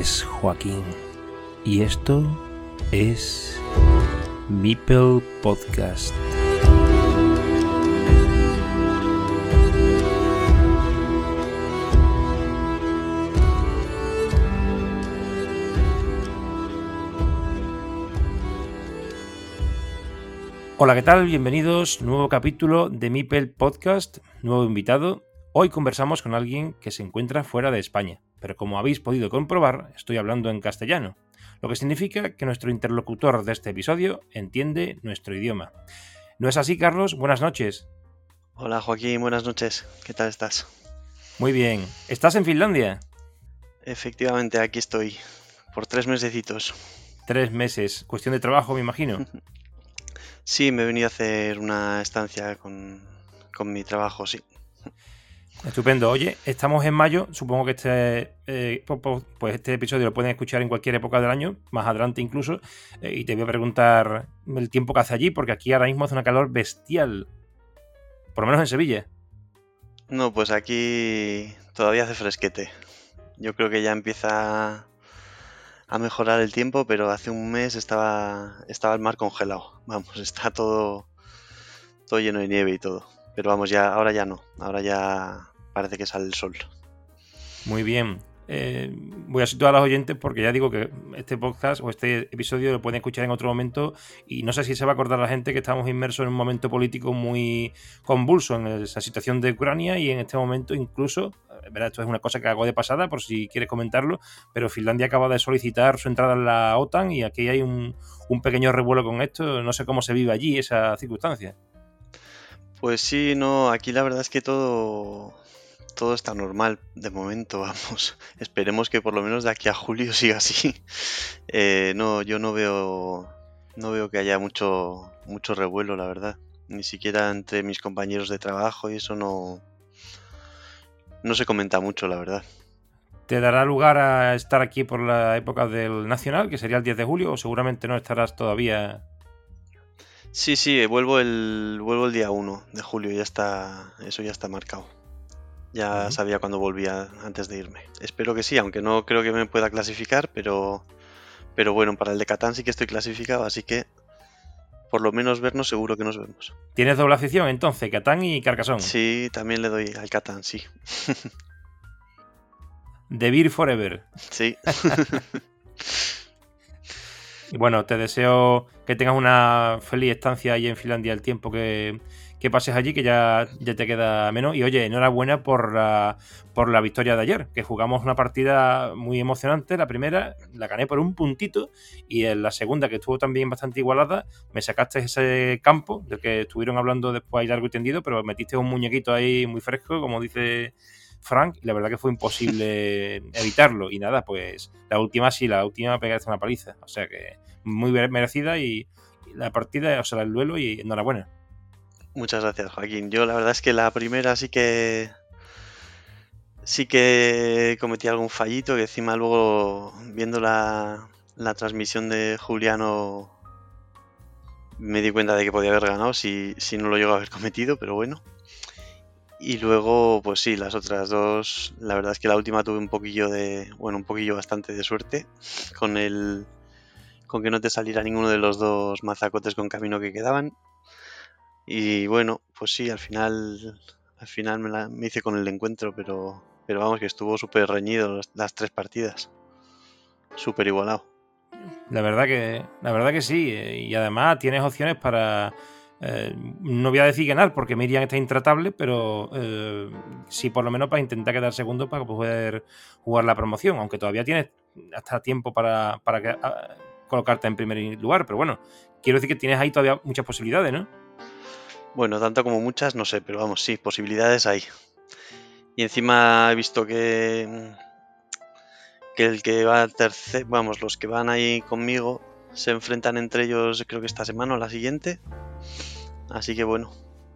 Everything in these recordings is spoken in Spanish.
Es Joaquín y esto es Mipel Podcast. Hola, ¿qué tal? Bienvenidos. Nuevo capítulo de Mipel Podcast, nuevo invitado. Hoy conversamos con alguien que se encuentra fuera de España, pero como habéis podido comprobar, estoy hablando en castellano, lo que significa que nuestro interlocutor de este episodio entiende nuestro idioma. ¿No es así, Carlos? Buenas noches. Hola, Joaquín, buenas noches. ¿Qué tal estás? Muy bien. ¿Estás en Finlandia? Efectivamente, aquí estoy, por tres mesecitos. Tres meses. Cuestión de trabajo, me imagino. Sí, me he venido a hacer una estancia con, con mi trabajo, sí. Estupendo. Oye, estamos en mayo. Supongo que este, eh, pues este episodio lo pueden escuchar en cualquier época del año, más adelante incluso. Eh, y te voy a preguntar el tiempo que hace allí, porque aquí ahora mismo hace una calor bestial. Por lo menos en Sevilla. No, pues aquí todavía hace fresquete. Yo creo que ya empieza a mejorar el tiempo, pero hace un mes estaba, estaba el mar congelado. Vamos, está todo, todo lleno de nieve y todo. Pero vamos, ya, ahora ya no. Ahora ya parece que sale el sol. Muy bien. Eh, voy a situar a los oyentes porque ya digo que este podcast o este episodio lo pueden escuchar en otro momento y no sé si se va a acordar la gente que estamos inmersos en un momento político muy convulso en esa situación de Ucrania y en este momento incluso, ¿verdad? esto es una cosa que hago de pasada por si quieres comentarlo, pero Finlandia acaba de solicitar su entrada en la OTAN y aquí hay un, un pequeño revuelo con esto, no sé cómo se vive allí esa circunstancia. Pues sí, no, aquí la verdad es que todo, todo está normal de momento, vamos. Esperemos que por lo menos de aquí a julio siga así. Eh, no, yo no veo, no veo que haya mucho, mucho revuelo, la verdad. Ni siquiera entre mis compañeros de trabajo y eso no, no se comenta mucho, la verdad. ¿Te dará lugar a estar aquí por la época del Nacional, que sería el 10 de julio, o seguramente no estarás todavía Sí, sí, vuelvo el, vuelvo el día 1 de julio, ya está, eso ya está marcado. Ya sabía cuándo volvía antes de irme. Espero que sí, aunque no creo que me pueda clasificar, pero, pero bueno, para el de Catán sí que estoy clasificado, así que por lo menos vernos seguro que nos vemos. ¿Tienes doble afición entonces, Catán y Carcasón? Sí, también le doy al Catán, sí. The Beer Forever. Sí. Y bueno, te deseo que tengas una feliz estancia ahí en Finlandia el tiempo que, pases allí, que ya, ya te queda menos. Y oye, enhorabuena por la, por la victoria de ayer, que jugamos una partida muy emocionante. La primera la gané por un puntito y en la segunda, que estuvo también bastante igualada, me sacaste ese campo del que estuvieron hablando después ahí largo y tendido, pero metiste un muñequito ahí muy fresco, como dice Frank, y la verdad que fue imposible evitarlo. Y nada, pues la última sí, la última pegaste una paliza. O sea que muy merecida y, la partida, o sea, el duelo y enhorabuena. Muchas gracias, Joaquín. Yo la verdad es que la primera sí que sí que cometí algún fallito que encima luego viendo la, la transmisión de Juliano me di cuenta de que podía haber ganado si, si no lo llego a haber cometido, pero bueno. Y luego, pues sí, las otras dos, la verdad es que la última tuve un poquillo de, bueno, un poquillo bastante de suerte con el, con que no te saliera ninguno de los dos mazacotes con camino que quedaban. Y bueno, pues sí, al final, al final me, la, me hice con el encuentro, pero, pero vamos que estuvo súper reñido las, tres partidas, súper igualado. La verdad que, la verdad que sí, eh, y además tienes opciones para eh, no voy a decir ganar porque Miriam está intratable, pero eh, sí por lo menos para intentar quedar segundo para poder jugar la promoción, aunque todavía tienes hasta tiempo para, colocarte en primer lugar, pero bueno, quiero decir que tienes ahí todavía muchas posibilidades, ¿no? Bueno, tanto como muchas, no sé, pero vamos, sí, posibilidades hay. Y encima he visto que, que el que va tercer, vamos, los que van ahí conmigo se enfrentan entre ellos creo que esta semana o la siguiente. Así que bueno,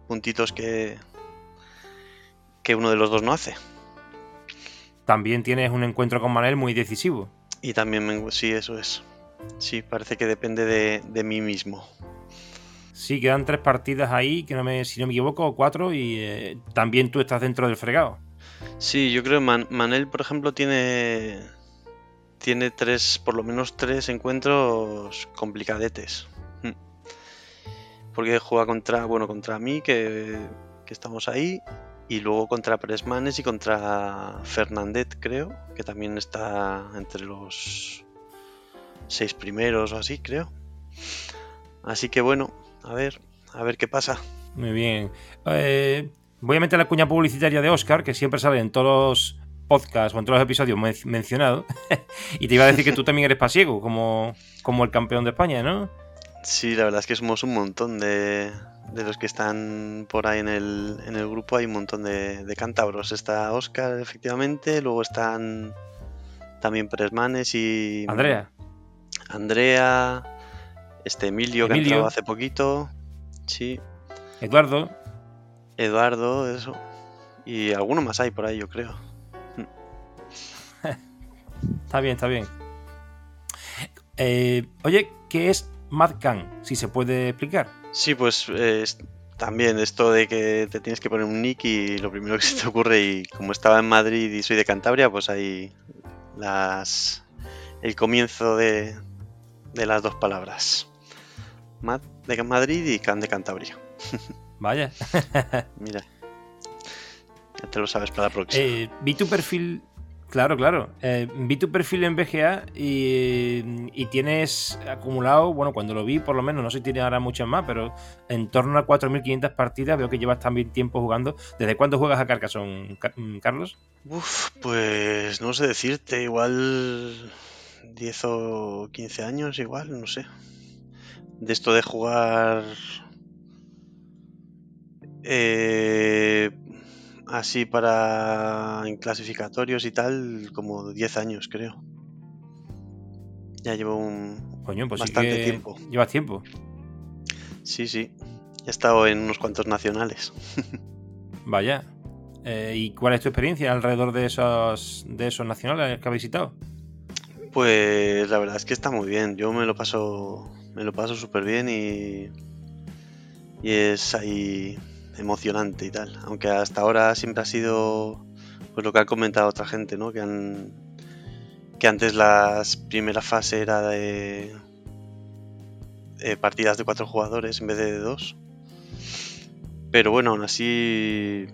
puntitos que, que uno de los dos no hace. También tienes un encuentro con Manel muy decisivo. Y también, sí, eso es. Sí, parece que depende de, mí mismo. Sí, quedan tres partidas ahí, que no me, si no me equivoco, cuatro, y eh, también tú estás dentro del fregado. Sí, yo creo que Manel, por ejemplo, tiene, tiene tres, por lo menos tres encuentros complicadetes. Mm. Porque juega contra, bueno, contra mí, que, que estamos ahí, y luego contra Presmanes y contra Fernandet, creo, que también está entre los seis primeros o así, creo. Así que bueno, a ver, a ver qué pasa. Muy bien. Eh, voy a meter la cuña publicitaria de Oscar, que siempre sale en todos los podcasts o en todos los episodios mencionados. y te iba a decir que tú también eres pasiego, como, como el campeón de España, ¿no? Sí, la verdad es que somos un montón de, de los que están por ahí en el, en el grupo. Hay un montón de, de cántabros. Está Oscar, efectivamente. Luego están también Presmanes y. Andrea. Andrea. Este Emilio, que ha entrado hace poquito. Sí. Eduardo. Eduardo, eso. Y alguno más hay por ahí, yo creo. está bien, está bien. Eh, oye, ¿qué es Madcan? Si se puede explicar. Sí, pues también esto de que te tienes que poner un nick y lo primero que se te ocurre, y como estaba en Madrid y soy de Cantabria, pues hay las el comienzo de, de las dos palabras. De Madrid y Can de Cantabria. Vaya. Mira. Ya te lo sabes para la próxima. Eh, vi tu perfil. Claro, claro. Eh, vi tu perfil en BGA y, tienes acumulado, bueno, cuando lo vi, por lo menos, no sé si tiene ahora muchas más, pero en torno a 4.500 partidas. Veo que llevas también tiempo jugando. ¿Desde cuándo juegas a Carcassonne, mm, Carlos? Uf, pues no sé decirte, igual 10 o 15 años, igual, no sé. De esto de jugar eh, así para en clasificatorios y tal, como 10 años, creo. Ya llevo un Coño, pues bastante tiempo. Llevas tiempo. Sí, sí. He estado en unos cuantos nacionales. Vaya. Eh, ¿Y cuál es tu experiencia alrededor de esos, de esos nacionales que has visitado? Pues la verdad es que está muy bien. Yo me lo paso, me lo paso súper bien y, y es ahí emocionante y tal. Aunque hasta ahora siempre ha sido pues lo que ha comentado otra gente, ¿no? Que han que antes la primera fase era de, partidas de cuatro jugadores en vez de dos. Pero bueno, aún así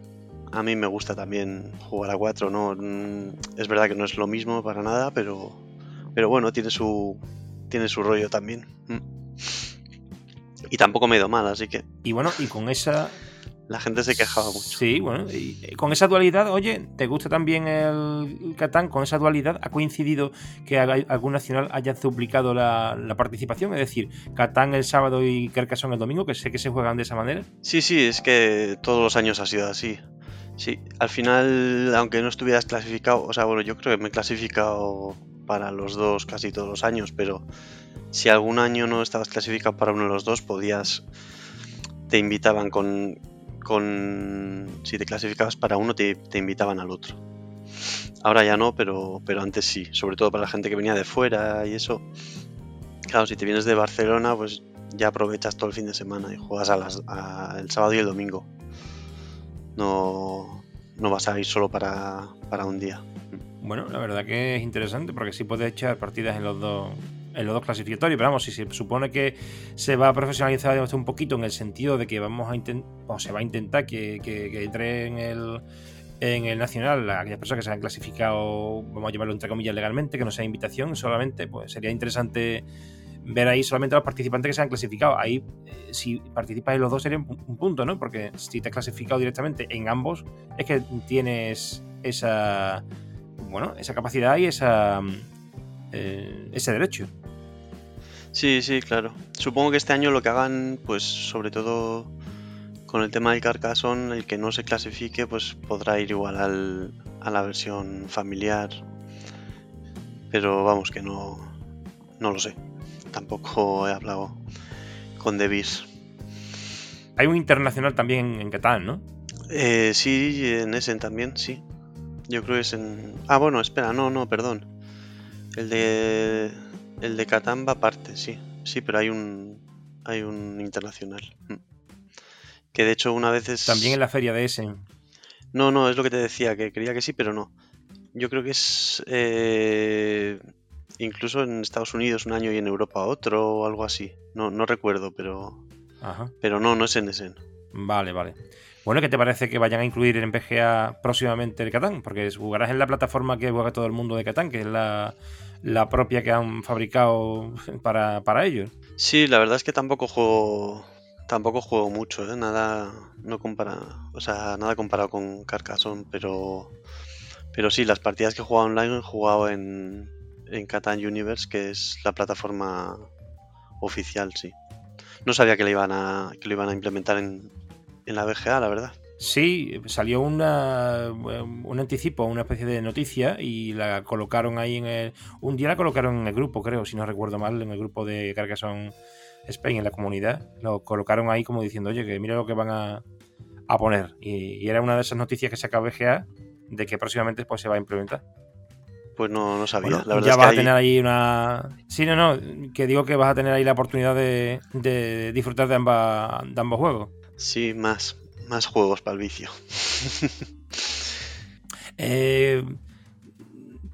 a mí me gusta también jugar a cuatro, ¿no? Mm, es verdad que no es lo mismo para nada, pero pero bueno, tiene su tiene su rollo también. Mm. Y tampoco me he ido mal, así que. Y bueno, y con esa la gente se quejaba mucho. Sí, bueno, y eh, con esa dualidad, oye, ¿te gusta también el Catán? Con esa dualidad, ¿ha coincidido que algún nacional haya duplicado la, participación? Es decir, Catán el sábado y Carcassonne el domingo, que sé que se juegan de esa manera. Sí, sí, es que todos los años ha sido así. Sí, al final, aunque no estuvieras clasificado, o sea, bueno, yo creo que me he clasificado para los dos casi todos los años, pero si algún año no estabas clasificado para uno de los dos, podías te invitaban con, con si te clasificabas para uno te, invitaban al otro. Ahora ya no, pero, pero antes sí, sobre todo para la gente que venía de fuera y eso. Claro, si te vienes de Barcelona, pues ya aprovechas todo el fin de semana y juegas el sábado y el domingo. No, no vas a ir solo para, para un día. Bueno, la verdad que es interesante porque sí puedes echar partidas en los dos en los dos clasificatorios, pero vamos, si se supone que se va a profesionalizar un poquito en el sentido de que vamos a intentar, o se va a intentar que, que, entre en el, en el nacional aquellas personas que se han clasificado, vamos a llamarlo entre comillas legalmente, que no sea invitación solamente, pues sería interesante ver ahí solamente a los participantes que se han clasificado. Ahí, eh, si participas en los dos, sería un, punto, ¿no? Porque si te has clasificado directamente en ambos, es que tienes esa, bueno, esa capacidad y esa, eh, ese derecho. Sí, sí, claro. Supongo que este año lo que hagan, pues sobre todo con el tema del Carcassonne, el que no se clasifique, pues podrá ir igual al, a la versión familiar. Pero vamos, que no, no lo sé. Tampoco he hablado con Devis. Hay un internacional también en Catán, ¿no? Eh, sí, en Essen también, sí. Yo creo que es en... Ah, bueno, espera, no, no, perdón. El de el de Catán va aparte, sí. Sí, pero hay un hay un internacional. Mm. Que de hecho una vez es... También en la feria de Essen. No, no, es lo que te decía, que creía que sí, pero no. Yo creo que es... Eh, incluso en Estados Unidos un año y en Europa otro o algo así. No, no recuerdo, pero. Pero no, no es en ese. Vale, vale. Bueno, ¿qué te parece que vayan a incluir en PGA próximamente el Catán? Porque jugarás en la plataforma que juega todo el mundo de Catán, que es la, propia que han fabricado para, para ellos. Sí, la verdad es que tampoco juego tampoco juego mucho, ¿eh? nada no compara, o sea, nada comparado con Carcassonne, pero pero sí, las partidas que he jugado online he jugado en en Catan Universe, que es la plataforma oficial, sí. No sabía que, le iban a, que lo iban a implementar en, en la BGA, la verdad. Sí, salió una, un anticipo, una especie de noticia y la colocaron ahí en el... Un día la colocaron en el grupo, creo, si no recuerdo mal, en el grupo de Carcassonne Spain, en la comunidad. Lo colocaron ahí como diciendo, oye, que mira lo que van a, a poner. Y, era una de esas noticias que saca BGA de que próximamente pues, se va a implementar. Pues no, no sabía. la verdad ya vas a tener ahí una. Sí, no, no. Que digo que vas a tener ahí la oportunidad de, de disfrutar de, ambas, de ambos juegos. Sí, más, más juegos para el vicio. eh,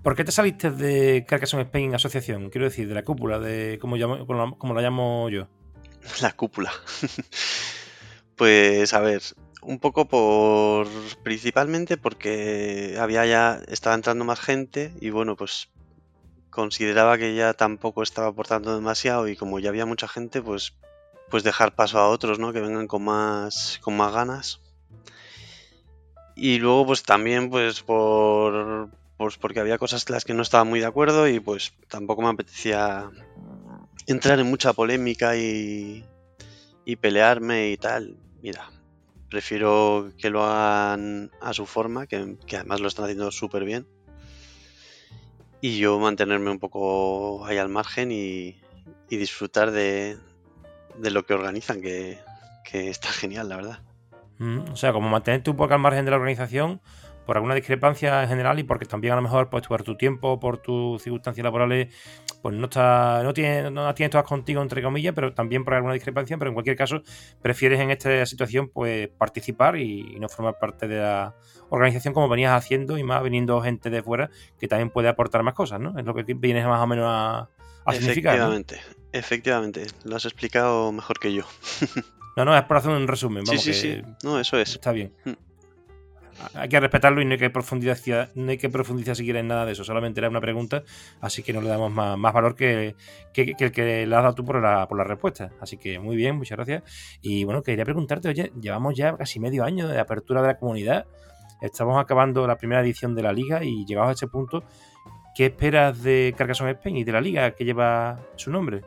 ¿Por qué te saliste de Carcassonne Spain Asociación? Quiero decir, de la cúpula, de como, llamo, como la llamo yo. La cúpula. pues a ver, un poco por principalmente porque había ya estaba entrando más gente y bueno pues consideraba que ya tampoco estaba aportando demasiado y como ya había mucha gente pues pues dejar paso a otros no que vengan con más con más ganas. Y luego pues también pues por pues porque había cosas las que no estaba muy de acuerdo y pues tampoco me apetecía entrar en mucha polémica y, y pelearme y tal. Mira prefiero que lo hagan a su forma, que, además lo están haciendo súper bien. Y yo mantenerme un poco ahí al margen y, disfrutar de, lo que organizan, que, está genial, la verdad. Mm, o sea, como mantenerte un poco al margen de la organización, por alguna discrepancia en general y porque también a lo mejor pues por tu tiempo, por tus circunstancias laborales, pues no está, no tiene, no tienes todas contigo entre comillas, pero también por alguna discrepancia, pero en cualquier caso prefieres en esta situación pues participar y, no formar parte de la organización como venías haciendo y más viniendo gente de fuera que también puede aportar más cosas, ¿no? Es lo que vienes más o menos a, significar. Efectivamente, efectivamente, lo has explicado mejor que yo. no, no, es por hacer un resumen. Vamos, sí, sí, sí. No, eso es. Está bien. Mm hay que respetarlo y no hay que profundizar, no hay que profundizar siquiera en nada de eso. Solamente era una pregunta, así que no le damos más, valor que, el que le has dado tú por la, por respuesta. Así que muy bien, muchas gracias. Y bueno, quería preguntarte, oye, llevamos ya casi medio año de apertura de la comunidad. Estamos acabando la primera edición de la liga y llegados a este punto, ¿qué esperas de Carcassonne Spain y de la liga que lleva su nombre?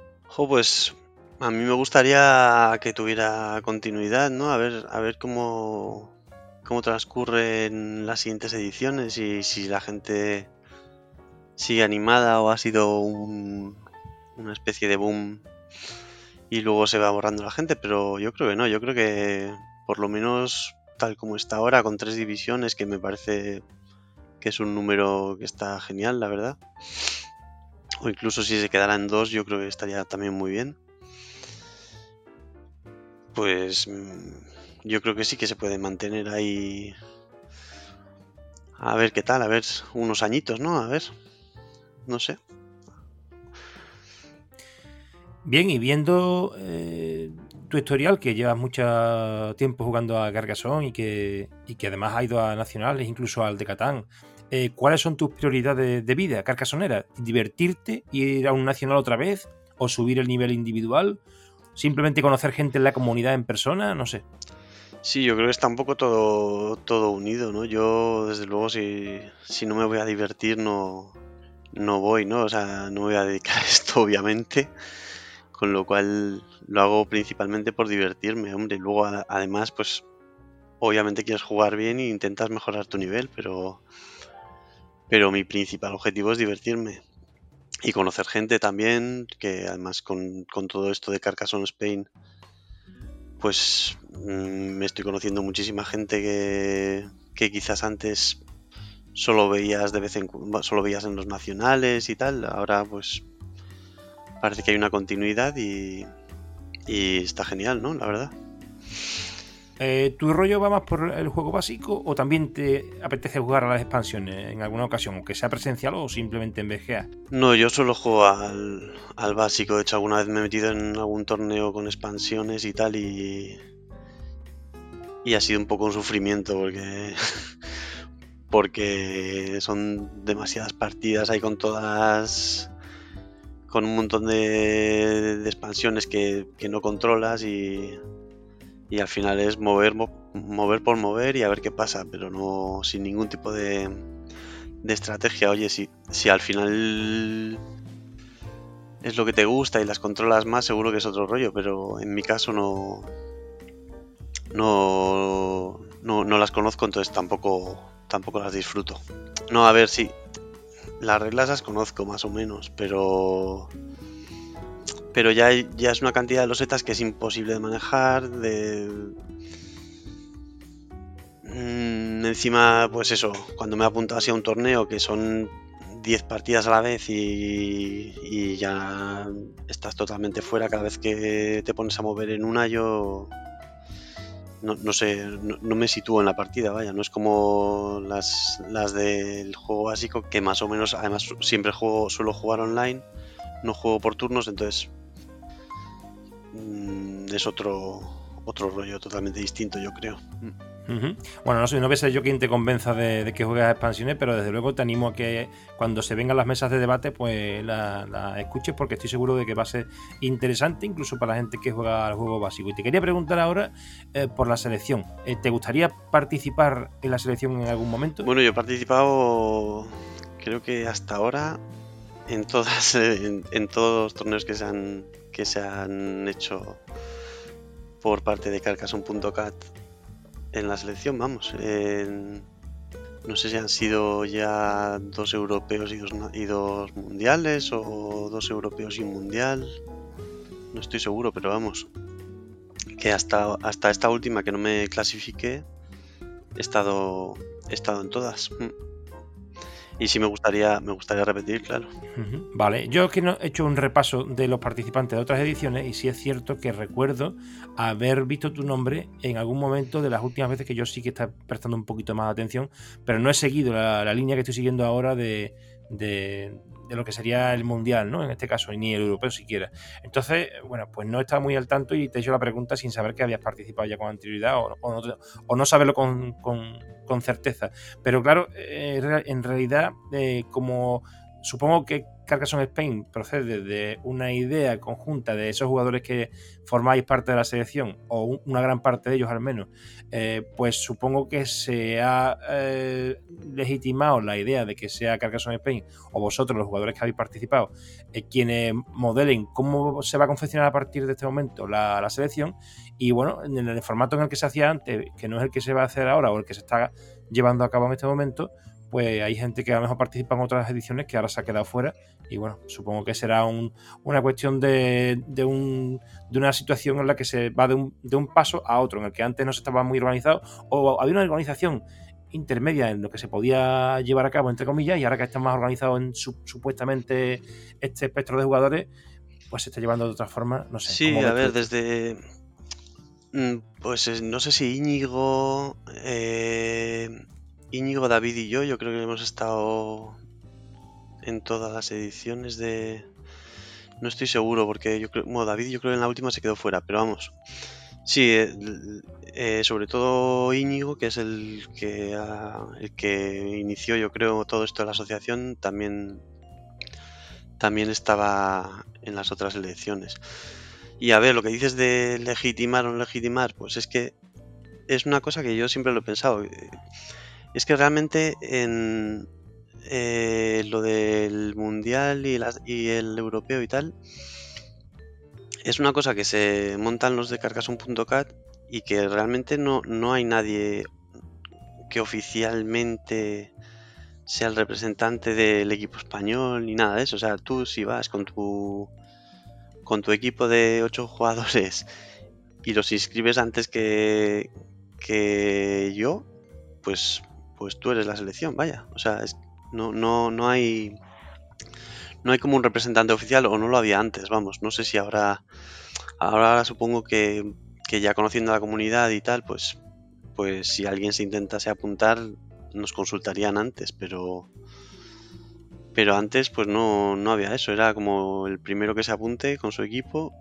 pues a mí me gustaría que tuviera continuidad, ¿no? A ver, a ver cómo, cómo transcurren las siguientes ediciones y si la gente sigue animada o ha sido una especie de boom y luego se va borrando la gente, pero yo creo que no, yo creo que por lo menos tal como está ahora, con tres divisiones, que me parece que es un número que está genial, la verdad. O incluso si se quedara en dos, yo creo que estaría también muy bien. Pues mm, yo creo que sí que se puede mantener ahí. A ver qué tal, a ver, unos añitos, ¿no? A ver, no sé. Bien, y viendo eh, tu historial, que llevas mucho tiempo jugando a Carcassonne y que, y que además ha ido a nacionales, incluso al de Catán, eh, ¿cuáles son tus prioridades de vida, Carcassonera? ¿Divertirte, ir a un nacional otra vez? ¿O subir el nivel individual? ¿Simplemente conocer gente en la comunidad en persona? No sé. Sí, yo creo que está un poco todo, todo unido, ¿no? Yo, desde luego, si, no me voy a divertir, no, no voy, ¿no? O sea, no me voy a dedicar a esto, obviamente. Con lo cual lo hago principalmente por divertirme, hombre. Luego, además, pues, obviamente quieres jugar bien e intentas mejorar tu nivel, pero, pero mi principal objetivo es divertirme. Y conocer gente también, que además con, con todo esto de Carcassonne Spain pues mm, me estoy conociendo muchísima gente que, quizás antes solo veías de vez en solo veías en los nacionales y tal. Ahora pues parece que hay una continuidad y, y está genial, ¿no? La verdad. Eh, ¿Tu rollo va más por el juego básico o también te apetece jugar a las expansiones en alguna ocasión, aunque sea presencial o simplemente en BGA? No, yo solo juego al, al básico. De hecho, alguna vez me he metido en algún torneo con expansiones y tal y... Y ha sido un poco un sufrimiento porque... porque son demasiadas partidas ahí con todas con un montón de, expansiones que, no controlas y, y, al final es mover, mover por mover y a ver qué pasa, pero no sin ningún tipo de, de estrategia. Oye, si, si al final es lo que te gusta y las controlas más, seguro que es otro rollo, pero en mi caso no, no, no, no las conozco, entonces tampoco, tampoco las disfruto. No, a ver, si las reglas las conozco más o menos, pero. Pero ya, ya es una cantidad de losetas que es imposible de manejar. De. Mm, encima, pues eso, cuando me he apuntado así a un torneo que son 10 partidas a la vez y, y, ya estás totalmente fuera cada vez que te pones a mover en una, yo no, sé, no, me sitúo en la partida, vaya, no es como las, las del juego básico que más o menos, además siempre juego, suelo jugar online, no juego por turnos, entonces es otro, otro rollo totalmente distinto, yo creo. Bueno, no sé, no voy a ser yo quien te convenza de, que juegues a expansiones, pero desde luego te animo a que cuando se vengan las mesas de debate, pues la escuches, porque estoy seguro de que va a ser interesante, incluso para la gente que juega al juego básico. Y te quería preguntar ahora eh, por la selección. Eh, ¿Te gustaría participar en la selección en algún momento? Bueno, yo he participado, creo que hasta ahora, en todas, en, todos los torneos que se han, que se han hecho por parte de Carcassonne.cat en la selección, vamos. no sé si han sido ya dos europeos y dos, y dos mundiales o dos europeos y un mundial. No estoy seguro, pero vamos. Que hasta, hasta esta última que no me clasifiqué, he estado, he estado en todas. Y sí me gustaría, me gustaría repetir, claro. Vale, yo que he hecho un repaso de los participantes de otras ediciones y sí es cierto que recuerdo haber visto tu nombre en algún momento de las últimas veces que yo sí que está prestando un poquito más atención, pero no he seguido la, línea que estoy siguiendo ahora de, de lo que sería el mundial, ¿no? En este caso, ni el europeo siquiera. Entonces, bueno, pues no estaba muy al tanto y te he hecho la pregunta sin saber que habías participado ya con anterioridad o, no, saberlo con, certeza. Pero claro, eh, en realidad, eh, como supongo que Carcassonne Spain procede de una idea conjunta de esos jugadores que formáis parte de la selección, o una gran parte de ellos al menos, eh, pues supongo que se ha eh, legitimado la idea de que sea Carcassonne Spain o vosotros, los jugadores que habéis participado, eh, quienes modelen cómo se va a confeccionar a partir de este momento la, la selección. Y bueno, en el formato en el que se hacía antes, que no es el que se va a hacer ahora o el que se está llevando a cabo en este momento, pues hay gente que a lo mejor participa en otras ediciones que ahora se ha quedado fuera. Y bueno, supongo que será una cuestión de, una situación en la que se va de un, paso a otro, en el que antes no se estaba muy organizado o había una organización intermedia en lo que se podía llevar a cabo, entre comillas, y ahora que está más organizado en supuestamente este espectro de jugadores, pues se está llevando de otra forma, no sé. Sí, a ver, desde... Mm, pues no sé si Íñigo... Eh Íñigo, David y yo, yo creo que hemos estado en todas las ediciones de... No estoy seguro porque yo creo... Bueno, David yo creo que en la última se quedó fuera, pero vamos. Sí, eh, eh, sobre todo Íñigo, que es el que, el que inició yo creo todo esto de la asociación, también, también estaba en las otras elecciones. Y a ver, lo que dices de legitimar o no legitimar, pues es que es una cosa que yo siempre lo he pensado. Es que realmente en eh, lo del mundial y, el europeo y tal, es una cosa que se montan los de Carcassonne.cat y que realmente no, no hay nadie que oficialmente sea el representante del equipo español ni nada de eso. O sea, tú si vas con tu con tu equipo de 8 jugadores y los inscribes antes que, que yo, pues pues tú eres la selección, vaya. O sea, no, no, no hay. No hay como un representante oficial, o no lo había antes, vamos. No sé si ahora. Ahora supongo que, que ya conociendo la comunidad y tal, pues, pues si alguien se intentase apuntar, nos consultarían antes, pero pero antes pues no, no había eso, era como el primero que se apunte con su equipo,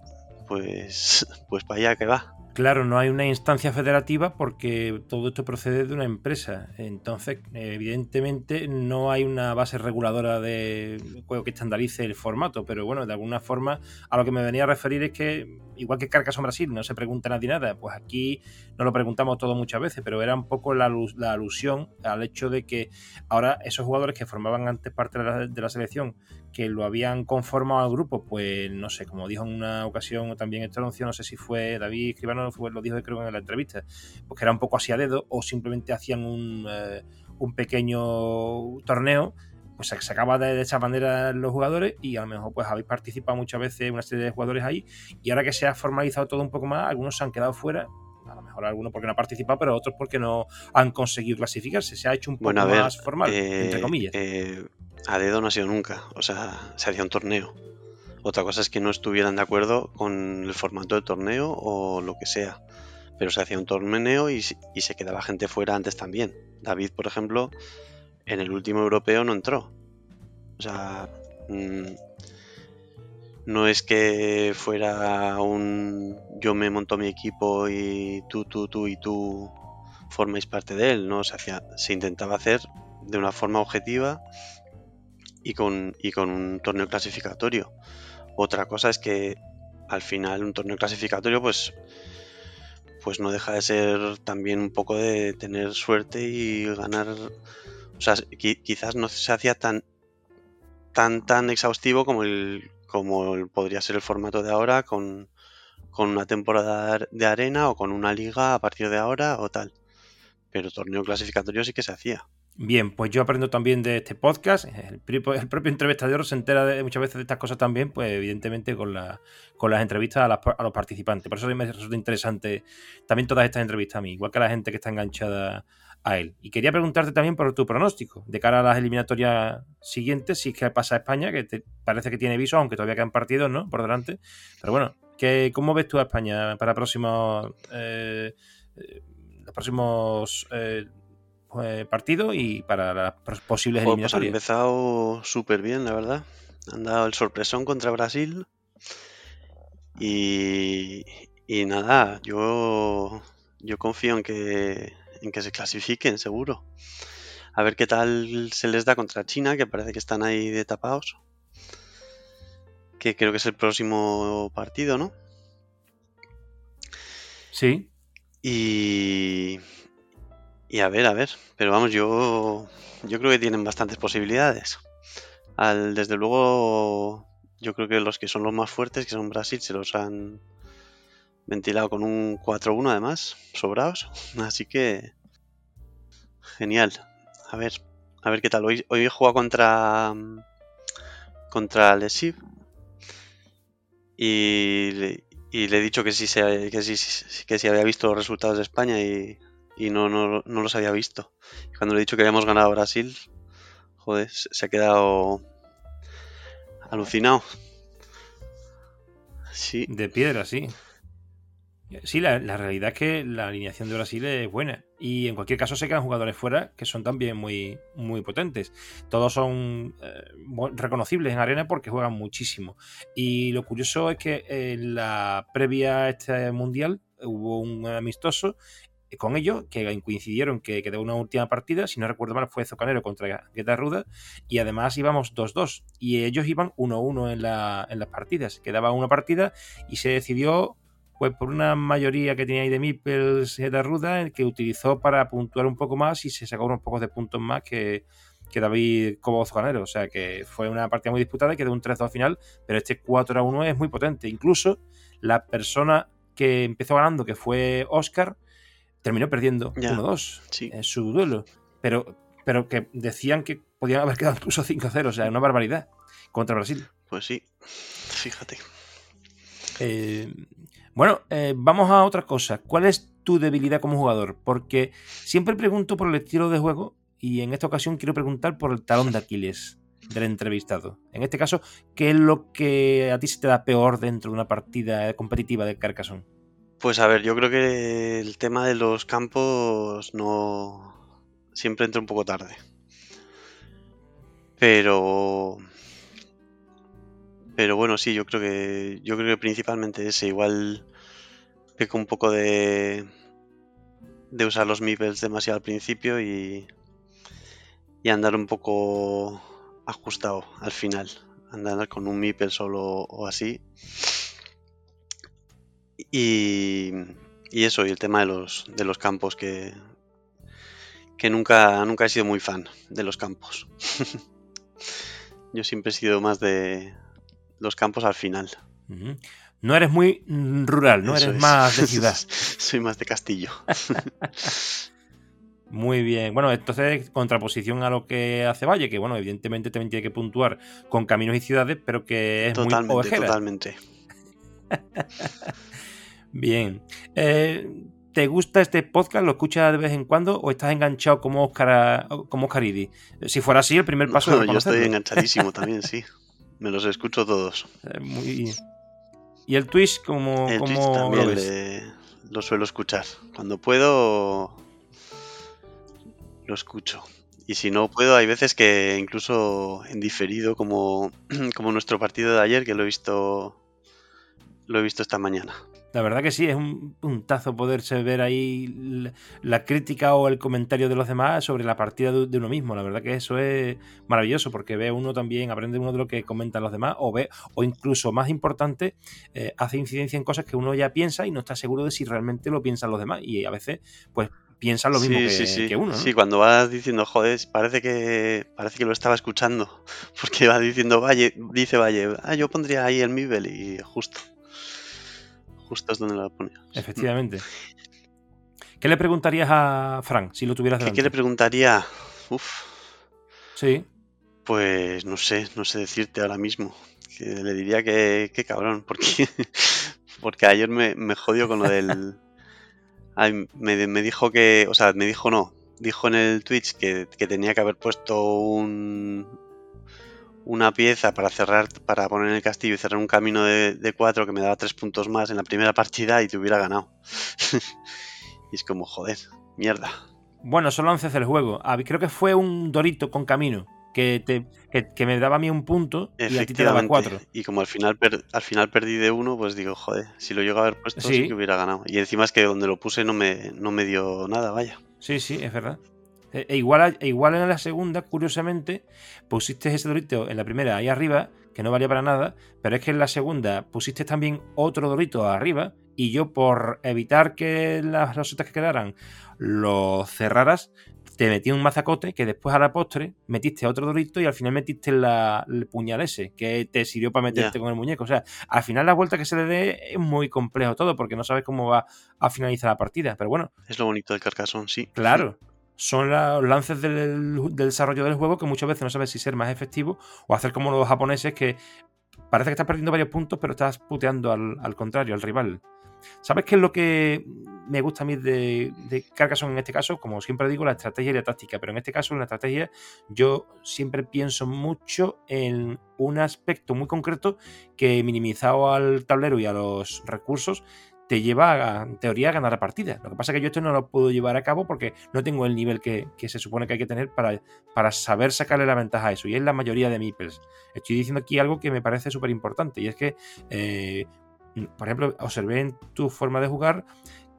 pues, pues para allá que va. Claro, no hay una instancia federativa porque todo esto procede de una empresa. Entonces, evidentemente, no hay una base reguladora de juego que estandarice el formato. Pero bueno, de alguna forma, a lo que me venía a referir es que, igual que Carcassonne Brasil, no se pregunta nadie nada. Pues aquí nos lo preguntamos todo muchas veces, pero era un poco la, alusión al hecho de que ahora esos jugadores que formaban antes parte de la selección que lo habían conformado al grupo, pues no sé, como dijo en una ocasión también Estroncio, no sé si fue David Escribano, fue, lo dijo creo en la entrevista, pues que era un poco así a dedo o simplemente hacían un, eh, un pequeño torneo pues se sacaba de esa manera los jugadores y a lo mejor pues habéis participado muchas veces una serie de jugadores ahí y ahora que se ha formalizado todo un poco más, algunos se han quedado fuera a lo mejor algunos porque no han participado, pero otros porque no han conseguido clasificarse. Se ha hecho un poco más formal, entre eh, comillas. Eh, a dedo no ha sido nunca, o sea, se hacía un torneo. Otra cosa es que no estuvieran de acuerdo con el formato del torneo o lo que sea. Pero se hacía un torneo y, se quedaba gente fuera antes también. David, por ejemplo, en el último europeo no entró. O sea, mm, no es que fuera un yo me monto mi equipo y tú, tú, tú y tú forméis parte de él. No, se, hacía, se intentaba hacer de una forma objetiva y con, y con un torneo clasificatorio. Otra cosa es que al final un torneo clasificatorio pues pues no deja de ser también un poco de tener suerte y ganar. O sea quizás no se hacía tan tan tan exhaustivo como el como podría ser el formato de ahora con, con una temporada de arena o con una liga a partir de ahora o tal. Pero torneo clasificatorio sí que se hacía Bien, pues yo aprendo también de este podcast. El, propio entrevistador se entera de, muchas veces de estas cosas también, pues evidentemente con, la, con las entrevistas a, los participantes. Por eso me resulta interesante también todas estas entrevistas a mí, igual que a la gente que está enganchada a él. Y quería preguntarte también por tu pronóstico de cara a las eliminatorias siguientes, si es que pasa a España, que te parece que tiene viso, aunque todavía quedan partidos, ¿no? Por delante. Pero bueno, ¿qué, ¿cómo ves tú a España para próximos... Eh, eh los próximos eh, eh, partido y para las posibles pues eliminatorias. han empezado súper bien, la verdad. Han dado el sorpresón contra Brasil. Y, y nada, yo, yo confío en que, en que se clasifiquen, seguro. A ver qué tal se les da contra China, que parece que están ahí de tapados. Que creo que es el próximo partido, ¿no? Sí. Y, y a ver, a ver. Pero vamos, yo, yo creo que tienen bastantes posibilidades. Al, desde luego, yo creo que los que son los más fuertes, que son Brasil, se los han ventilado con un 4-1 además, sobrados. Así que, genial. A ver, a ver qué tal. Hoy, hoy he jugado contra, contra Lesiv. Y y le he dicho que sí, que, sí, que sí había visto los resultados de España y y no, no, no los había visto. Cuando le he dicho que habíamos ganado a Brasil, joder, se ha quedado alucinado. Sí. De piedra, sí. Sí, la, realidad es que la alineación de Brasil es buena. Y en cualquier caso se quedan jugadores fuera que son también muy, muy potentes. Todos son eh, reconocibles en arena porque juegan muchísimo. Y lo curioso es que en la previa a este mundial hubo un amistoso con ellos, que coincidieron que quedó una última partida, si no recuerdo mal fue Zocanero contra Guetta Ruda, y además íbamos 2-2, y ellos iban 1-1 en, la, en, las partidas, quedaba una partida y se decidió, pues por una mayoría que tenía ahí de Mipels Guetta Ruda, que utilizó para puntuar un poco más y se sacó unos pocos de puntos más que, que David Cobo Zocanero, o sea que fue una partida muy disputada y quedó un 3-2 final, pero este 4-1 es muy potente, incluso la persona que empezó ganando, que fue Oscar, terminó perdiendo 1-2 en su duelo. Pero, pero que decían que podían haber quedado incluso 5-0, o sea, una barbaridad contra Brasil. Pues sí, fíjate. Eh, bueno, eh, vamos a otra cosa. ¿Cuál es tu debilidad como jugador? Porque siempre pregunto por el estilo de juego y en esta ocasión quiero preguntar por el talón de Aquiles del entrevistado. En este caso, ¿qué es lo que a ti se te da peor dentro de una partida competitiva de Carcassonne? Pues a ver, yo creo que el tema de los campos no siempre entra un poco tarde. Pero pero bueno, sí, yo creo que yo creo que principalmente ese igual peco un poco de de usar los meeples demasiado al principio y y andar un poco ajustado al final, andar con un meeple solo o así. Y, y eso, y el tema de los, de los campos, que, que nunca, nunca he sido muy fan de los campos. Yo siempre he sido más de los campos al final. No eres muy rural, no eres más de ciudad. Soy más de castillo. Muy bien. Bueno, entonces, contraposición a lo que hace Valle, que bueno, evidentemente también tiene que puntuar con caminos y ciudades, pero que es totalmente, muy ovejera. Totalmente. Bien. Eh, ¿Te gusta este podcast? ¿Lo escuchas de vez en cuando o estás enganchado como Oscar, como Oscar Idi? Si fuera así, el primer paso no, Yo estoy enganchadísimo también, sí. Me los escucho todos. Eh, muy... ¿Y el Twitch el cómo también lo, ves? lo suelo escuchar. Cuando puedo lo escucho. Y si no puedo, hay veces que incluso en diferido, como, como nuestro partido de ayer, que lo he visto lo he visto esta mañana. La verdad que sí, es un puntazo poderse ver ahí la crítica o el comentario de los demás sobre la partida de uno mismo. La verdad que eso es maravilloso porque ve uno también, aprende uno de lo que comentan los demás o ve, o incluso más importante, eh, hace incidencia en cosas que uno ya piensa y no está seguro de si realmente lo piensan los demás. Y a veces, pues piensan lo mismo sí, que, sí, sí. que, uno. ¿no? Sí, cuando vas diciendo, joder, parece que parece que lo estaba escuchando. Porque va diciendo, Valle, dice Valle, ah, yo pondría ahí el Mibel y justo. Justo es donde lo pone. Efectivamente. ¿Qué le preguntarías a Frank si lo tuvieras delante? ¿Qué, ¿Qué, le preguntaría? Uf. Sí. Pues no sé, no sé decirte ahora mismo. Que le diría que, que cabrón, porque, porque ayer me, me jodió con lo del... Ay, me, me, dijo que, o sea, me dijo no, dijo en el Twitch que, que tenía que haber puesto un, una pieza para cerrar, para poner en el castillo y cerrar un camino de, de cuatro que me daba tres puntos más en la primera partida y te hubiera ganado. y es como, joder, mierda. Bueno, son lances del juego. Creo que fue un dorito con camino. Que, te, que, que, me daba a mí un punto y a ti te daba cuatro. Y como al final, per, al final perdí de uno, pues digo, joder, si lo llego a haber puesto, sí. sí. que hubiera ganado. Y encima es que donde lo puse no me, no me dio nada, vaya. Sí, sí, es verdad. E igual, e igual en la segunda, curiosamente, pusiste ese dorito en la primera ahí arriba, que no valía para nada, pero es que en la segunda pusiste también otro dorito arriba, y yo por evitar que las rosetas que quedaran lo cerraras, te metí un mazacote que después a la postre metiste otro dorito y al final metiste la, el puñal ese que te sirvió para meterte yeah. con el muñeco. O sea, al final la vuelta que se le dé es muy complejo todo porque no sabes cómo va a finalizar la partida. Pero bueno. Es lo bonito del carcasón, sí. Claro. Son los lances del, desarrollo del juego que muchas veces no sabes si ser más efectivo o hacer como los japoneses que parece que estás perdiendo varios puntos, pero estás puteando al, contrario, al rival. ¿Sabes qué es lo que me gusta a mí de, de, en este caso? Como siempre digo, la estrategia y la táctica, pero en este caso, en la estrategia, yo siempre pienso mucho en un aspecto muy concreto que minimizado al tablero y a los recursos te lleva, a, en teoría, a ganar la partida. Lo que pasa es que yo esto no lo puedo llevar a cabo porque no tengo el nivel que, que se supone que hay que tener para, para, saber sacarle la ventaja a eso. Y es la mayoría de meeples. Estoy diciendo aquí algo que me parece súper importante y es que eh, por ejemplo, observé en tu forma de jugar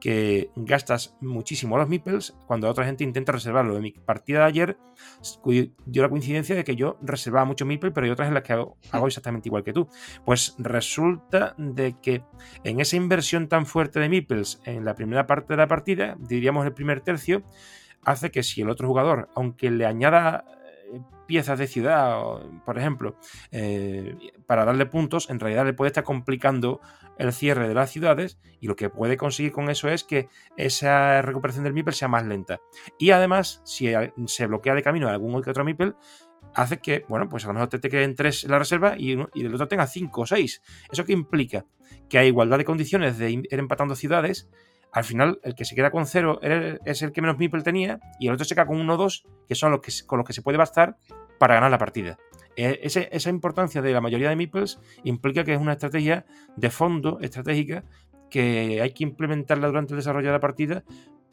que gastas muchísimo los meeples cuando otra gente intenta reservarlo. En mi partida de ayer dio la coincidencia de que yo reservaba mucho meeple, pero hay otras en las que hago, hago, exactamente igual que tú. Pues resulta de que en esa inversión tan fuerte de meeples en la primera parte de la partida, diríamos el primer tercio, hace que si el otro jugador, aunque le añada piezas de ciudad, por ejemplo, eh, para darle puntos, en realidad le puede estar complicando el cierre de las ciudades y lo que puede conseguir con eso es que esa recuperación del Mipel sea más lenta. Y además, si se bloquea de camino algún que otro Mipel, hace que, bueno, pues a lo mejor te, te queden tres en la reserva y, el otro tenga cinco o seis. ¿Eso qué implica? Que hay igualdad de condiciones de ir empatando ciudades al final el que se queda con cero es el que menos Meeple tenía y el otro se queda con uno o dos, que son los que, con los que se puede bastar para ganar la partida. E, esa importancia de la mayoría de Meeples implica que es una estrategia de fondo estratégica que hay que implementarla durante el desarrollo de la partida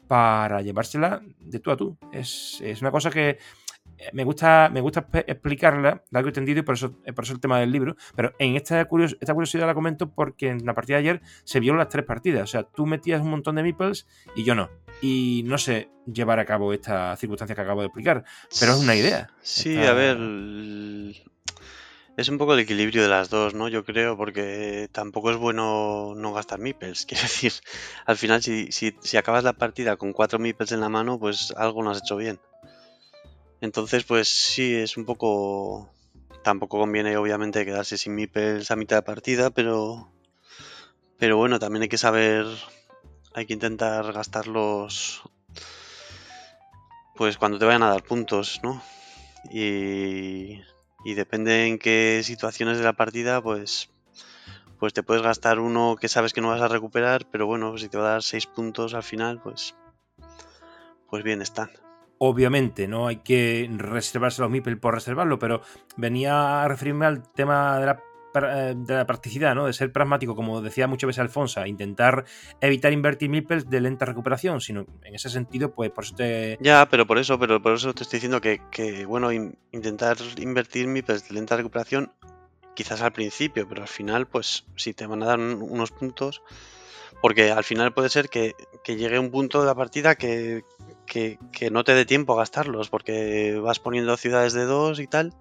para llevársela de tú a tú. Es, es una cosa que me gusta, me gusta explicarla, largo entendido, y por eso, por eso el tema del libro. Pero en esta, esta curiosidad la comento porque en la partida de ayer se vio las tres partidas. O sea, tú metías un montón de meeples y yo no. Y no sé llevar a cabo esta circunstancia que acabo de explicar, pero es una idea. Sí, a ver. Es un poco el equilibrio de las dos, ¿no? Yo creo, porque tampoco es bueno no gastar meeples. Quiero decir, al final, si, si, si acabas la partida con cuatro meeples en la mano, pues algo no has hecho bien. Entonces, pues sí, es un poco... Tampoco conviene obviamente quedarse sin meeples a mitad de partida, pero... Pero bueno, también hay que saber... Hay que intentar gastarlos... Pues cuando te vayan a dar puntos, ¿no? Y... Y depende en qué situaciones de la partida, pues... Pues te puedes gastar uno que sabes que no vas a recuperar, pero bueno, si te va a dar 6 puntos al final, pues... Pues bien están. Obviamente, no hay que reservarse los MIPEL por reservarlo, pero venía a referirme al tema de la, eh, de la practicidad, ¿no? De ser pragmático, como decía muchas veces Alfonso, intentar evitar invertir MIPELs de lenta recuperación, sino en ese sentido, pues por eso te. Ya, pero por eso, pero por eso te estoy diciendo que, que bueno, intentar invertir MIPELs de lenta recuperación, quizás al principio, pero al final, pues si te van a dar unos puntos porque al final puede ser que, llegue un punto de la partida que, no te dé tiempo a gastarlos, porque vas poniendo ciudades de dos y tal,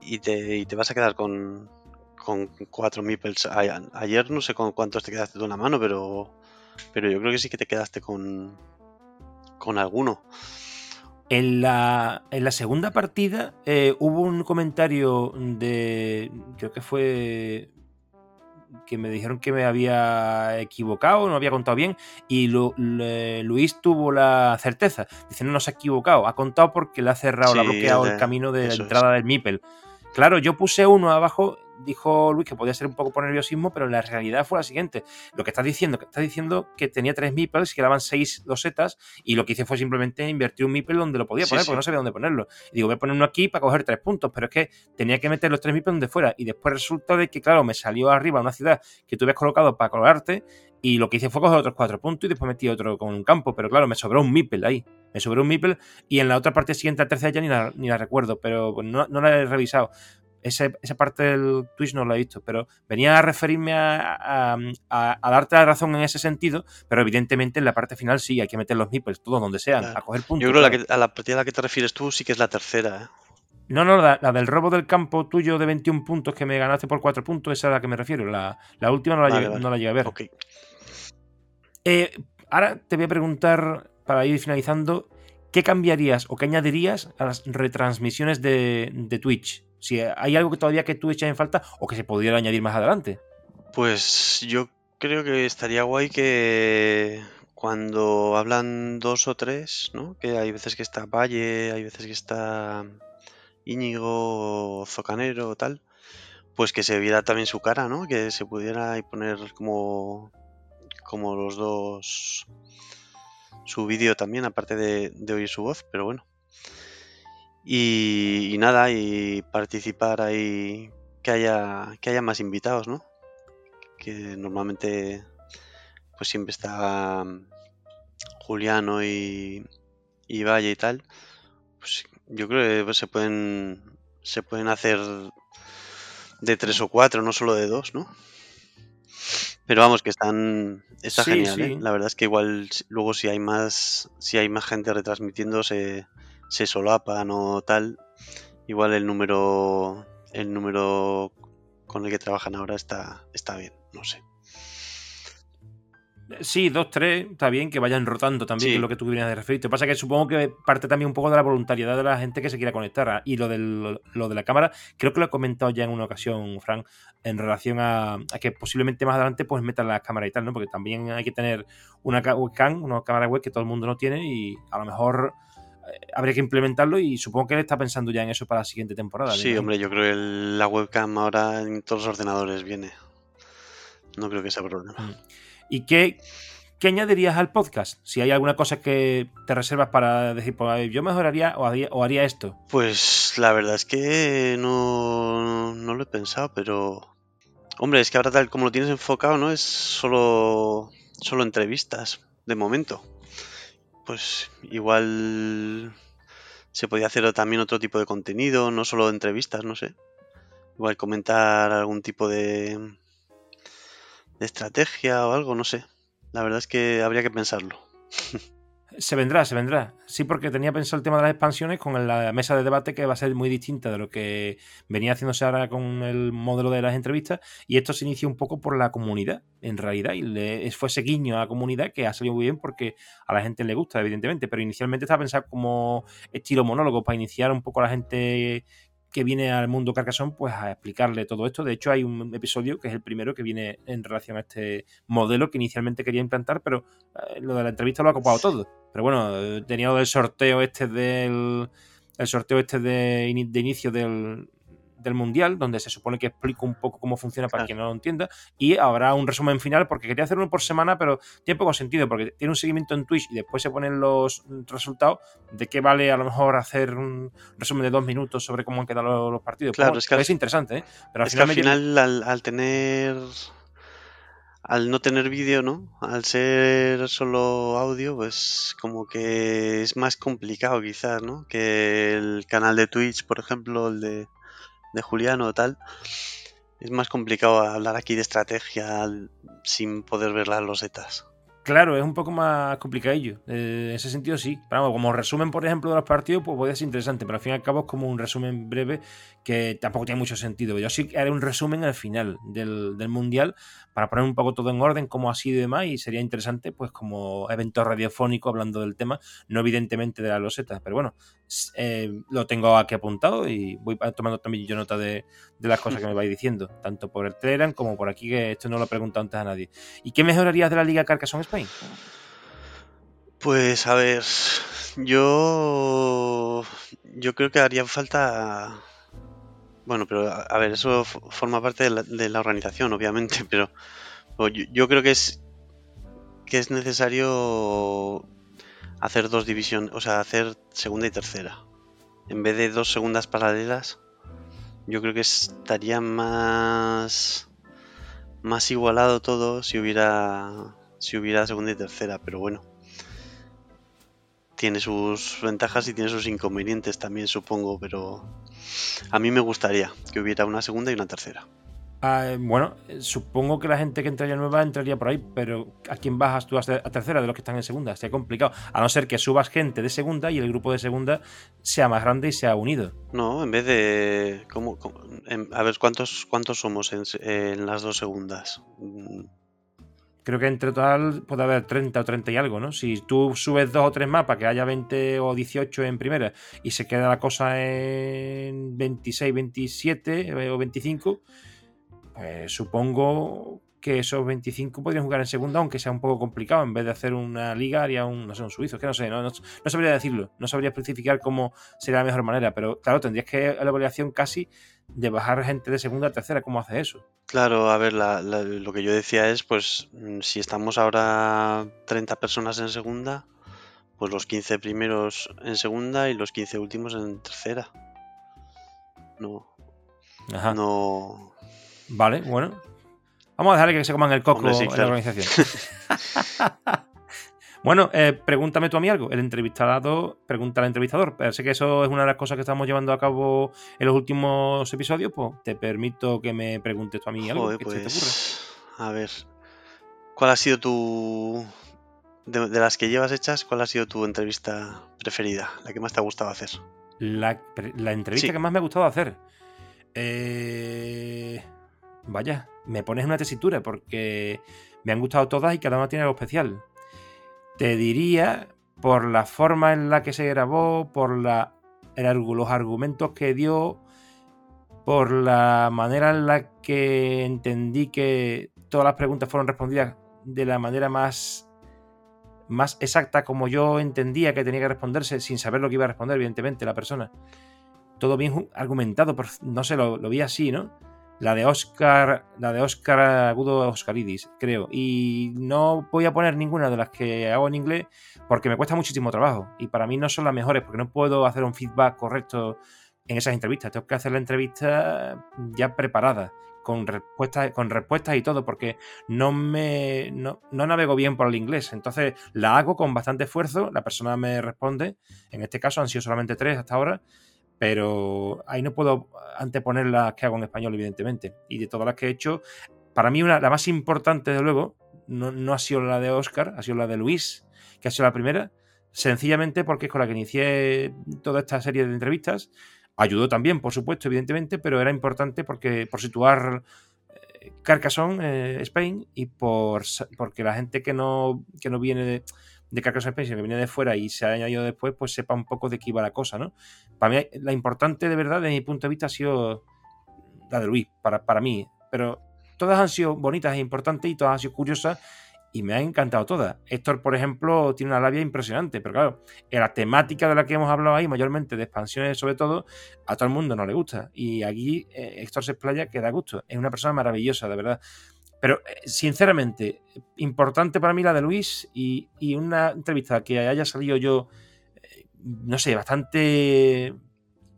y te, te vas a quedar con, con cuatro meeples. Ayer no sé con cuántos te quedaste de una mano, pero, pero yo creo que sí que te quedaste con, con alguno. En la, en la segunda partida eh, hubo un comentario de, creo que fue que me dijeron que me había equivocado, no había contado bien, y Luis tuvo la certeza. Dice, no, no se ha equivocado, ha contado porque le ha cerrado, le ha bloqueado el camino de la entrada del Mipel. Claro, yo puse uno abajo dijo Luis que podía ser un poco por nerviosismo, pero la realidad fue la siguiente. Lo que está diciendo, que está diciendo que tenía tres meeples, que daban seis losetas, y lo que hice fue simplemente invertir un meeple donde lo podía poner, porque no sabía dónde ponerlo. Y digo, voy a poner uno aquí para coger tres puntos, pero es que tenía que meter los tres meeples donde fuera. Y después resulta de que, claro, me salió arriba una ciudad que tú habías colocado para colgarte, y lo que hice fue coger otros cuatro puntos y después metí otro con un campo. Pero claro, me sobró un meeple ahí. Me sobró un meeple y en la otra parte siguiente, la tercera, ya ni la, ni la recuerdo, pero no, no la he revisado esa parte del Twitch no lo he visto, pero venía a referirme a, darte la razón en ese sentido, pero evidentemente en la parte final sí, hay que meter los nipples, todos donde sean, a coger puntos. Yo creo que a la partida a la que te refieres tú sí que es la tercera. ¿eh? No, no, la, del robo del campo tuyo de 21 puntos que me ganaste por 4 puntos, esa es a la que me refiero. La, última no la, llegué, a ver. Eh, ahora te voy a preguntar, para ir finalizando, ¿qué cambiarías o qué añadirías a las retransmisiones de, de Twitch? Si hay algo que todavía que tú echas en falta o que se pudiera añadir más adelante. Pues yo creo que estaría guay que cuando hablan dos o tres, ¿no? Que hay veces que está Valle, hay veces que está Íñigo, Zocanero o tal, pues que se viera también su cara, ¿no? Que se pudiera poner como, como los dos su vídeo también, aparte de, de oír su voz, pero bueno. Y, nada, y participar ahí, que haya, que haya más invitados, ¿no? Que normalmente pues siempre está mm, Juliano y, y Valle y tal. Pues yo creo que se pueden se pueden hacer de tres o cuatro, no solo de dos, ¿no? Pero vamos, que están está genial, ¿eh? La verdad es que igual luego si hay más si hay más gente retransmitiendo se, se solapan o tal, igual el número el número con el que trabajan ahora está, está bien, no sé. Sí, dos, tres, está bien que vayan rotando también, que es lo que tú vienes de referir. Lo que pasa que supongo que parte también un poco de la voluntariedad de la gente que se quiera conectar. Y lo, del, lo de la cámara, creo que lo he comentado ya en una ocasión, Frank, en relación a, que posiblemente más adelante pues metan la cámara y tal, ¿no? Porque también hay que tener una webcam, una cámara web que todo el mundo no tiene y a lo mejor habría que implementarlo y supongo que él está pensando ya en eso para la siguiente temporada. Sí, hombre, yo creo que la webcam ahora en todos los ordenadores viene. No creo que sea problema. Mm. ¿Y qué, qué añadirías al podcast? Si hay alguna cosa que te reservas para decir, pues yo mejoraría o haría, o haría esto. Pues la verdad es que no, no lo he pensado, pero Hombre, es que ahora tal como lo tienes enfocado, ¿no? Es solo, solo entrevistas, de momento. Pues igual se podía hacer también otro tipo de contenido, no solo entrevistas, no sé. Igual comentar algún tipo de, de estrategia o algo, no sé. La verdad es que habría que pensarlo. Se vendrá, se vendrá. Sí, porque tenía pensado el tema de las expansiones con la mesa de debate que va a ser muy distinta de lo que venía haciéndose ahora con el modelo de las entrevistas. Y esto se inició un poco por la comunidad, en realidad. Y fue ese guiño a la comunidad que ha salido muy bien porque a la gente le gusta, evidentemente. Pero inicialmente estaba pensado como estilo monólogo para iniciar un poco a la gente que viene al mundo Carcassonne pues a explicarle todo esto. De hecho, hay un episodio que es el primero que viene en relación a este modelo que inicialmente quería implantar, pero eh, lo de la entrevista lo ha copado todo. Pero bueno, eh, tenía el sorteo este del el sorteo este de, de inicio del, del Mundial, donde se supone que explico un poco cómo funciona para quien no lo entienda, y habrá un resumen final, porque quería hacer uno por semana, pero tiene poco sentido, porque tiene un seguimiento en Twitch y después se ponen los resultados, ¿de qué vale a lo mejor hacer un resumen de dos minutos sobre cómo han quedado los, partidos? Claro, es, que es interesante, ¿eh? Pero al final, al, tener al no tener vídeo, ¿no? Al ser solo audio, pues como que es más complicado quizás, ¿no? Que el canal de Twitch, por ejemplo, el de de Juliano tal, es más complicado hablar aquí de estrategia sin poder ver las losetas. Claro, es un poco más complicadillo. Eh, en ese sentido, sí. Pero como resumen, por ejemplo, de los partidos, pues puede ser interesante. Pero al fin y al cabo es como un resumen breve que tampoco tiene mucho sentido. Yo sí haré un resumen al final del, del Mundial para poner un poco todo en orden, cómo ha sido y demás, y sería interesante, pues como evento radiofónico hablando del tema, no evidentemente de las losetas, pero bueno, eh, lo tengo aquí apuntado y voy tomando también yo nota de, las cosas que me vais diciendo, tanto por el Telegram como por aquí, que esto no lo he preguntado antes a nadie. ¿Y qué mejorarías de la Liga Carcassonne Pues a ver, yo yo creo que haría falta bueno, pero a, ver, eso forma parte de la, organización, obviamente, pero yo, creo que es que es necesario hacer dos divisiones, o sea, hacer segunda y tercera. En vez de dos segundas paralelas, yo creo que estaría más más igualado todo si hubiera si hubiera segunda y tercera, pero bueno. Tiene sus ventajas y tiene sus inconvenientes también, supongo, pero a mí me gustaría que hubiera una segunda y una tercera. Ah, bueno, supongo que la gente que entraría nueva entraría por ahí, pero ¿a quién bajas tú a tercera de los que están en segunda? Sería complicado. A no ser que subas gente de segunda y el grupo de segunda sea más grande y sea unido. No, en vez de. ¿cómo, a ver, ¿cuántos, cuántos somos en, en las dos segundas? Creo que entre total puede haber 30 o 30 y algo, ¿no? Si tú subes dos o tres para que haya 20 o 18 en primera y se queda la cosa en 26, 27 eh, o 25, pues supongo que esos 25 podrían jugar en segunda, aunque sea un poco complicado. En vez de hacer una liga, haría un, no sé, un suizo. que no sé, no, no, sabría decirlo. No sabría especificar cómo sería la mejor manera. Pero claro, tendrías que la evaluación casi de bajar gente de segunda a tercera. ¿Cómo hace eso? Claro, a ver, lo que yo decía es, pues, mm, si estamos ahora 30 personas en segunda, pues los 15 primeros en segunda y los 15 últimos en tercera. No. Ajá. No. Vale, bueno. Vamos a dejarle que se coman el coco en la organización. Bueno, eh, pregúntame tú a mí algo. El entrevistado pregunta al entrevistador. Sé que eso es una de las cosas que estamos llevando a cabo en los últimos episodios. Pues te permito que me preguntes tú a mí algo. que te pues, A ver, ¿cuál ha sido tu. De, las que llevas hechas, ¿cuál ha sido tu entrevista preferida? La que más te ha gustado hacer. La, entrevista que más me ha gustado hacer. Eh, vaya, me pones una tesitura porque me han gustado todas y cada una tiene algo especial. Te diría, por la forma en la que se grabó, por la, los argumentos que dio, por la manera en la que entendí que todas las preguntas fueron respondidas de la manera más, más exacta como yo entendía que tenía que responderse, sin saber lo que iba a responder, evidentemente, la persona. Todo bien argumentado, no sé, lo vi así, ¿no? La de Oscar, la de Oscar Agudo Oscaridis, creo. Y no voy a poner ninguna de las que hago en inglés porque me cuesta muchísimo trabajo. Y para mí no son las mejores porque no puedo hacer un feedback correcto en esas entrevistas. Tengo que hacer la entrevista ya preparada, con respuestas, con respuestas y todo, porque no me no, navego bien por el inglés. Entonces la hago con bastante esfuerzo, la persona me responde. En este caso han sido solamente tres hasta ahora, pero ahí no puedo anteponer las que hago en español, evidentemente. Y de todas las que he hecho, para mí una, la más importante, de luego, no, no ha sido la de Oscar, ha sido la de Luis, que ha sido la primera, sencillamente porque es con la que inicié toda esta serie de entrevistas Ayudó también, por supuesto, evidentemente, pero era importante porque por situar eh, Carcassonne, eh, Spain, y por porque la gente que no, que no viene de, de Carcassonne, Spain, sino que viene de fuera y se ha añadido después, pues sepa un poco de qué iba la cosa, ¿no? Para mí, la importante de verdad, desde mi punto de vista, ha sido la de Luis, para, para mí. Pero todas han sido bonitas e importantes y todas han sido curiosas y me ha encantado toda. Héctor, por ejemplo, tiene una labia impresionante, pero claro, en la temática de la que hemos hablado ahí, mayormente de expansiones sobre todo, a todo el mundo no le gusta. Y aquí eh, Héctor se explaya que da gusto. Es una persona maravillosa, de verdad. Pero, eh, sinceramente, importante para mí la de Luis y, una entrevista que haya salido yo, eh, no sé, bastante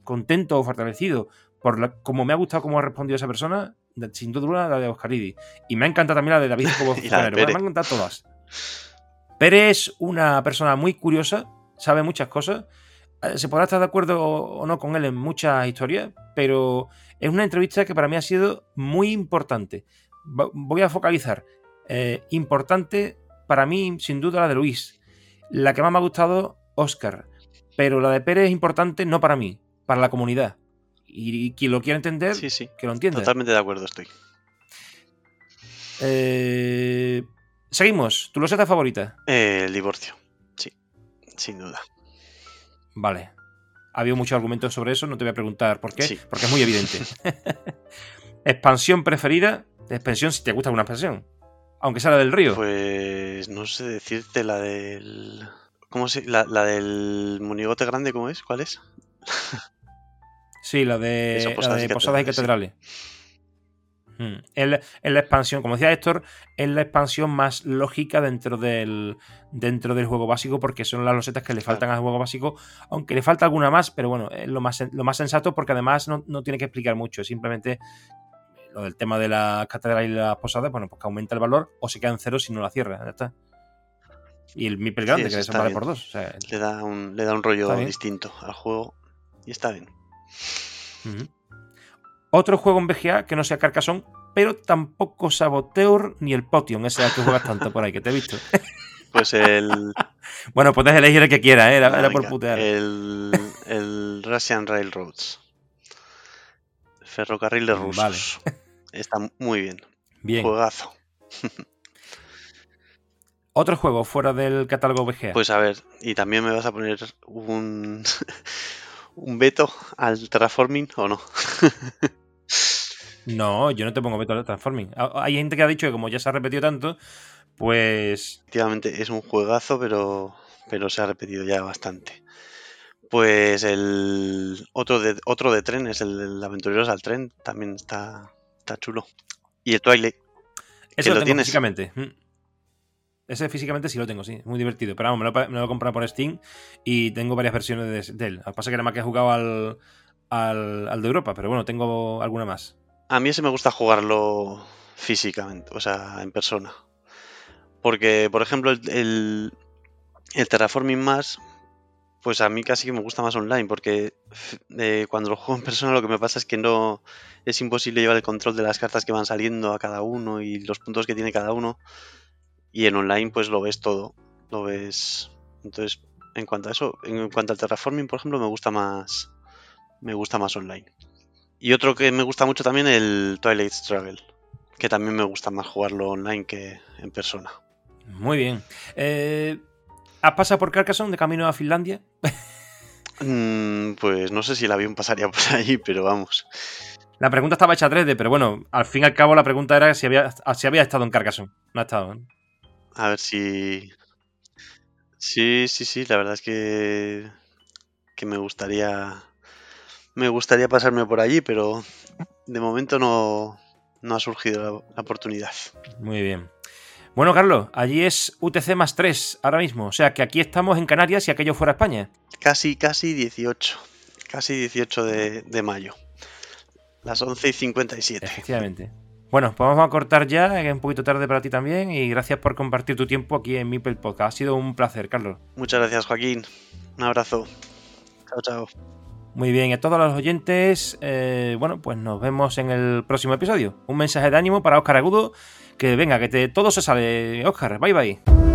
contento o fortalecido por la, como me ha gustado cómo ha respondido esa persona, sin duda la de Oscaridi. Y me ha encantado también la de David como Me han encantado todas. Pérez es una persona muy curiosa, sabe muchas cosas. Eh, se podrá estar de acuerdo o no con él en muchas historias, pero es una entrevista que para mí ha sido muy importante. Voy a focalizar. Eh, importante para mí, sin duda, la de Luis. La que más me ha gustado, Oscar. Pero la de Pérez es importante no para mí, para la comunidad. Y, quien lo quiera entender, que lo entienda. Totalmente de acuerdo estoy. Eh, seguimos. ¿Tu loseta favorita? Eh, el divorcio. Sí, sin duda. Vale. Ha habido muchos argumentos sobre eso, no te voy a preguntar por qué, porque es muy evidente. ¿Expansión preferida? Expansión si te gusta una expansión. Aunque sea la del río. Pues no sé decirte la del. ¿Cómo se.? La, la del monigote grande, ¿cómo es? ¿Cuál es? Sí, la de, Posadas, y Catedrales. Hmm. Es, la, expansión, como decía Héctor, es la expansión más lógica dentro del, dentro del juego básico, porque son las losetas que le faltan al juego básico, aunque le falta alguna más, pero bueno, es lo más, lo más sensato porque además no, tiene que explicar mucho, simplemente lo del tema de la catedral y las posadas, bueno, pues que aumenta el valor o se queda en cero si no la cierra, ya está. Y el Mipel grande, que eso vale por dos. le, da un, le da un rollo distinto al juego y está bien. Otro juego en VGA que no sea Carcassonne, pero tampoco Saboteur ni el Potion, ese que juegas tanto por ahí, que te he visto. Pues el. bueno, puedes elegir el que quieras, ¿eh? era, por putear. El, el Russian Railroads. ferrocarril de rusos. Vale. Está muy bien. Bien. Juegazo. Otro juego fuera del catálogo VGA. Pues a ver, y también me vas a poner un, un veto al terraforming o no? no, yo no te pongo veto al terraforming. Hay gente que ha dicho que como ya se ha repetido tanto, pues... Efectivamente, es un juegazo, pero, pero se ha repetido ya bastante. Pues el otro de, otro de tren es el, Aventureros al Tren, también está, está chulo. Y el Twilight. Eso lo, tienes. físicamente. Mm. Ese físicamente sí lo tengo, sí. Muy divertido. Pero vamos, me lo, he comprado por Steam y tengo varias versiones de, él. Lo que pasa es que nada más que he jugado al, al, de Europa, pero bueno, tengo alguna más. A mí ese me gusta jugarlo físicamente, o sea, en persona. Porque, por ejemplo, el, el, Terraforming más, pues a mí casi que me gusta más online, porque eh, cuando lo juego en persona lo que me pasa es que no es imposible llevar el control de las cartas que van saliendo a cada uno y los puntos que tiene cada uno. Y en online pues lo ves todo, lo ves... Entonces, en cuanto a eso, en cuanto al terraforming, por ejemplo, me gusta más me gusta más online. Y otro que me gusta mucho también el Twilight Struggle, que también me gusta más jugarlo online que en persona. Muy bien. Eh, ¿Has pasado por Carcassonne de camino a Finlandia? Mm, pues no sé si el avión pasaría por ahí, pero vamos. La pregunta estaba hecha 3D, pero bueno, al fin y al cabo la pregunta era si había, si había estado en Carcassonne. No ha estado. A ver si. Sí, sí, sí, la verdad es que. que me gustaría. Me gustaría pasarme por allí, pero de momento no, no ha surgido la, oportunidad. Muy bien. Bueno, Carlos, allí es UTC más 3 ahora mismo. O sea que aquí estamos en Canarias y aquello fuera España. Casi, casi 18. Casi 18 de, de mayo. Las 11 y 57. Efectivamente. Bueno, pues vamos a cortar ya, que es un poquito tarde para ti también, y gracias por compartir tu tiempo aquí en Mipel Podcast. Ha sido un placer, Carlos. Muchas gracias, Joaquín. Un abrazo. Chao, chao. Muy bien, y a todos los oyentes, eh, bueno, pues nos vemos en el próximo episodio. Un mensaje de ánimo para Óscar Agudo, que venga, que te, todo se sale. Óscar, bye bye.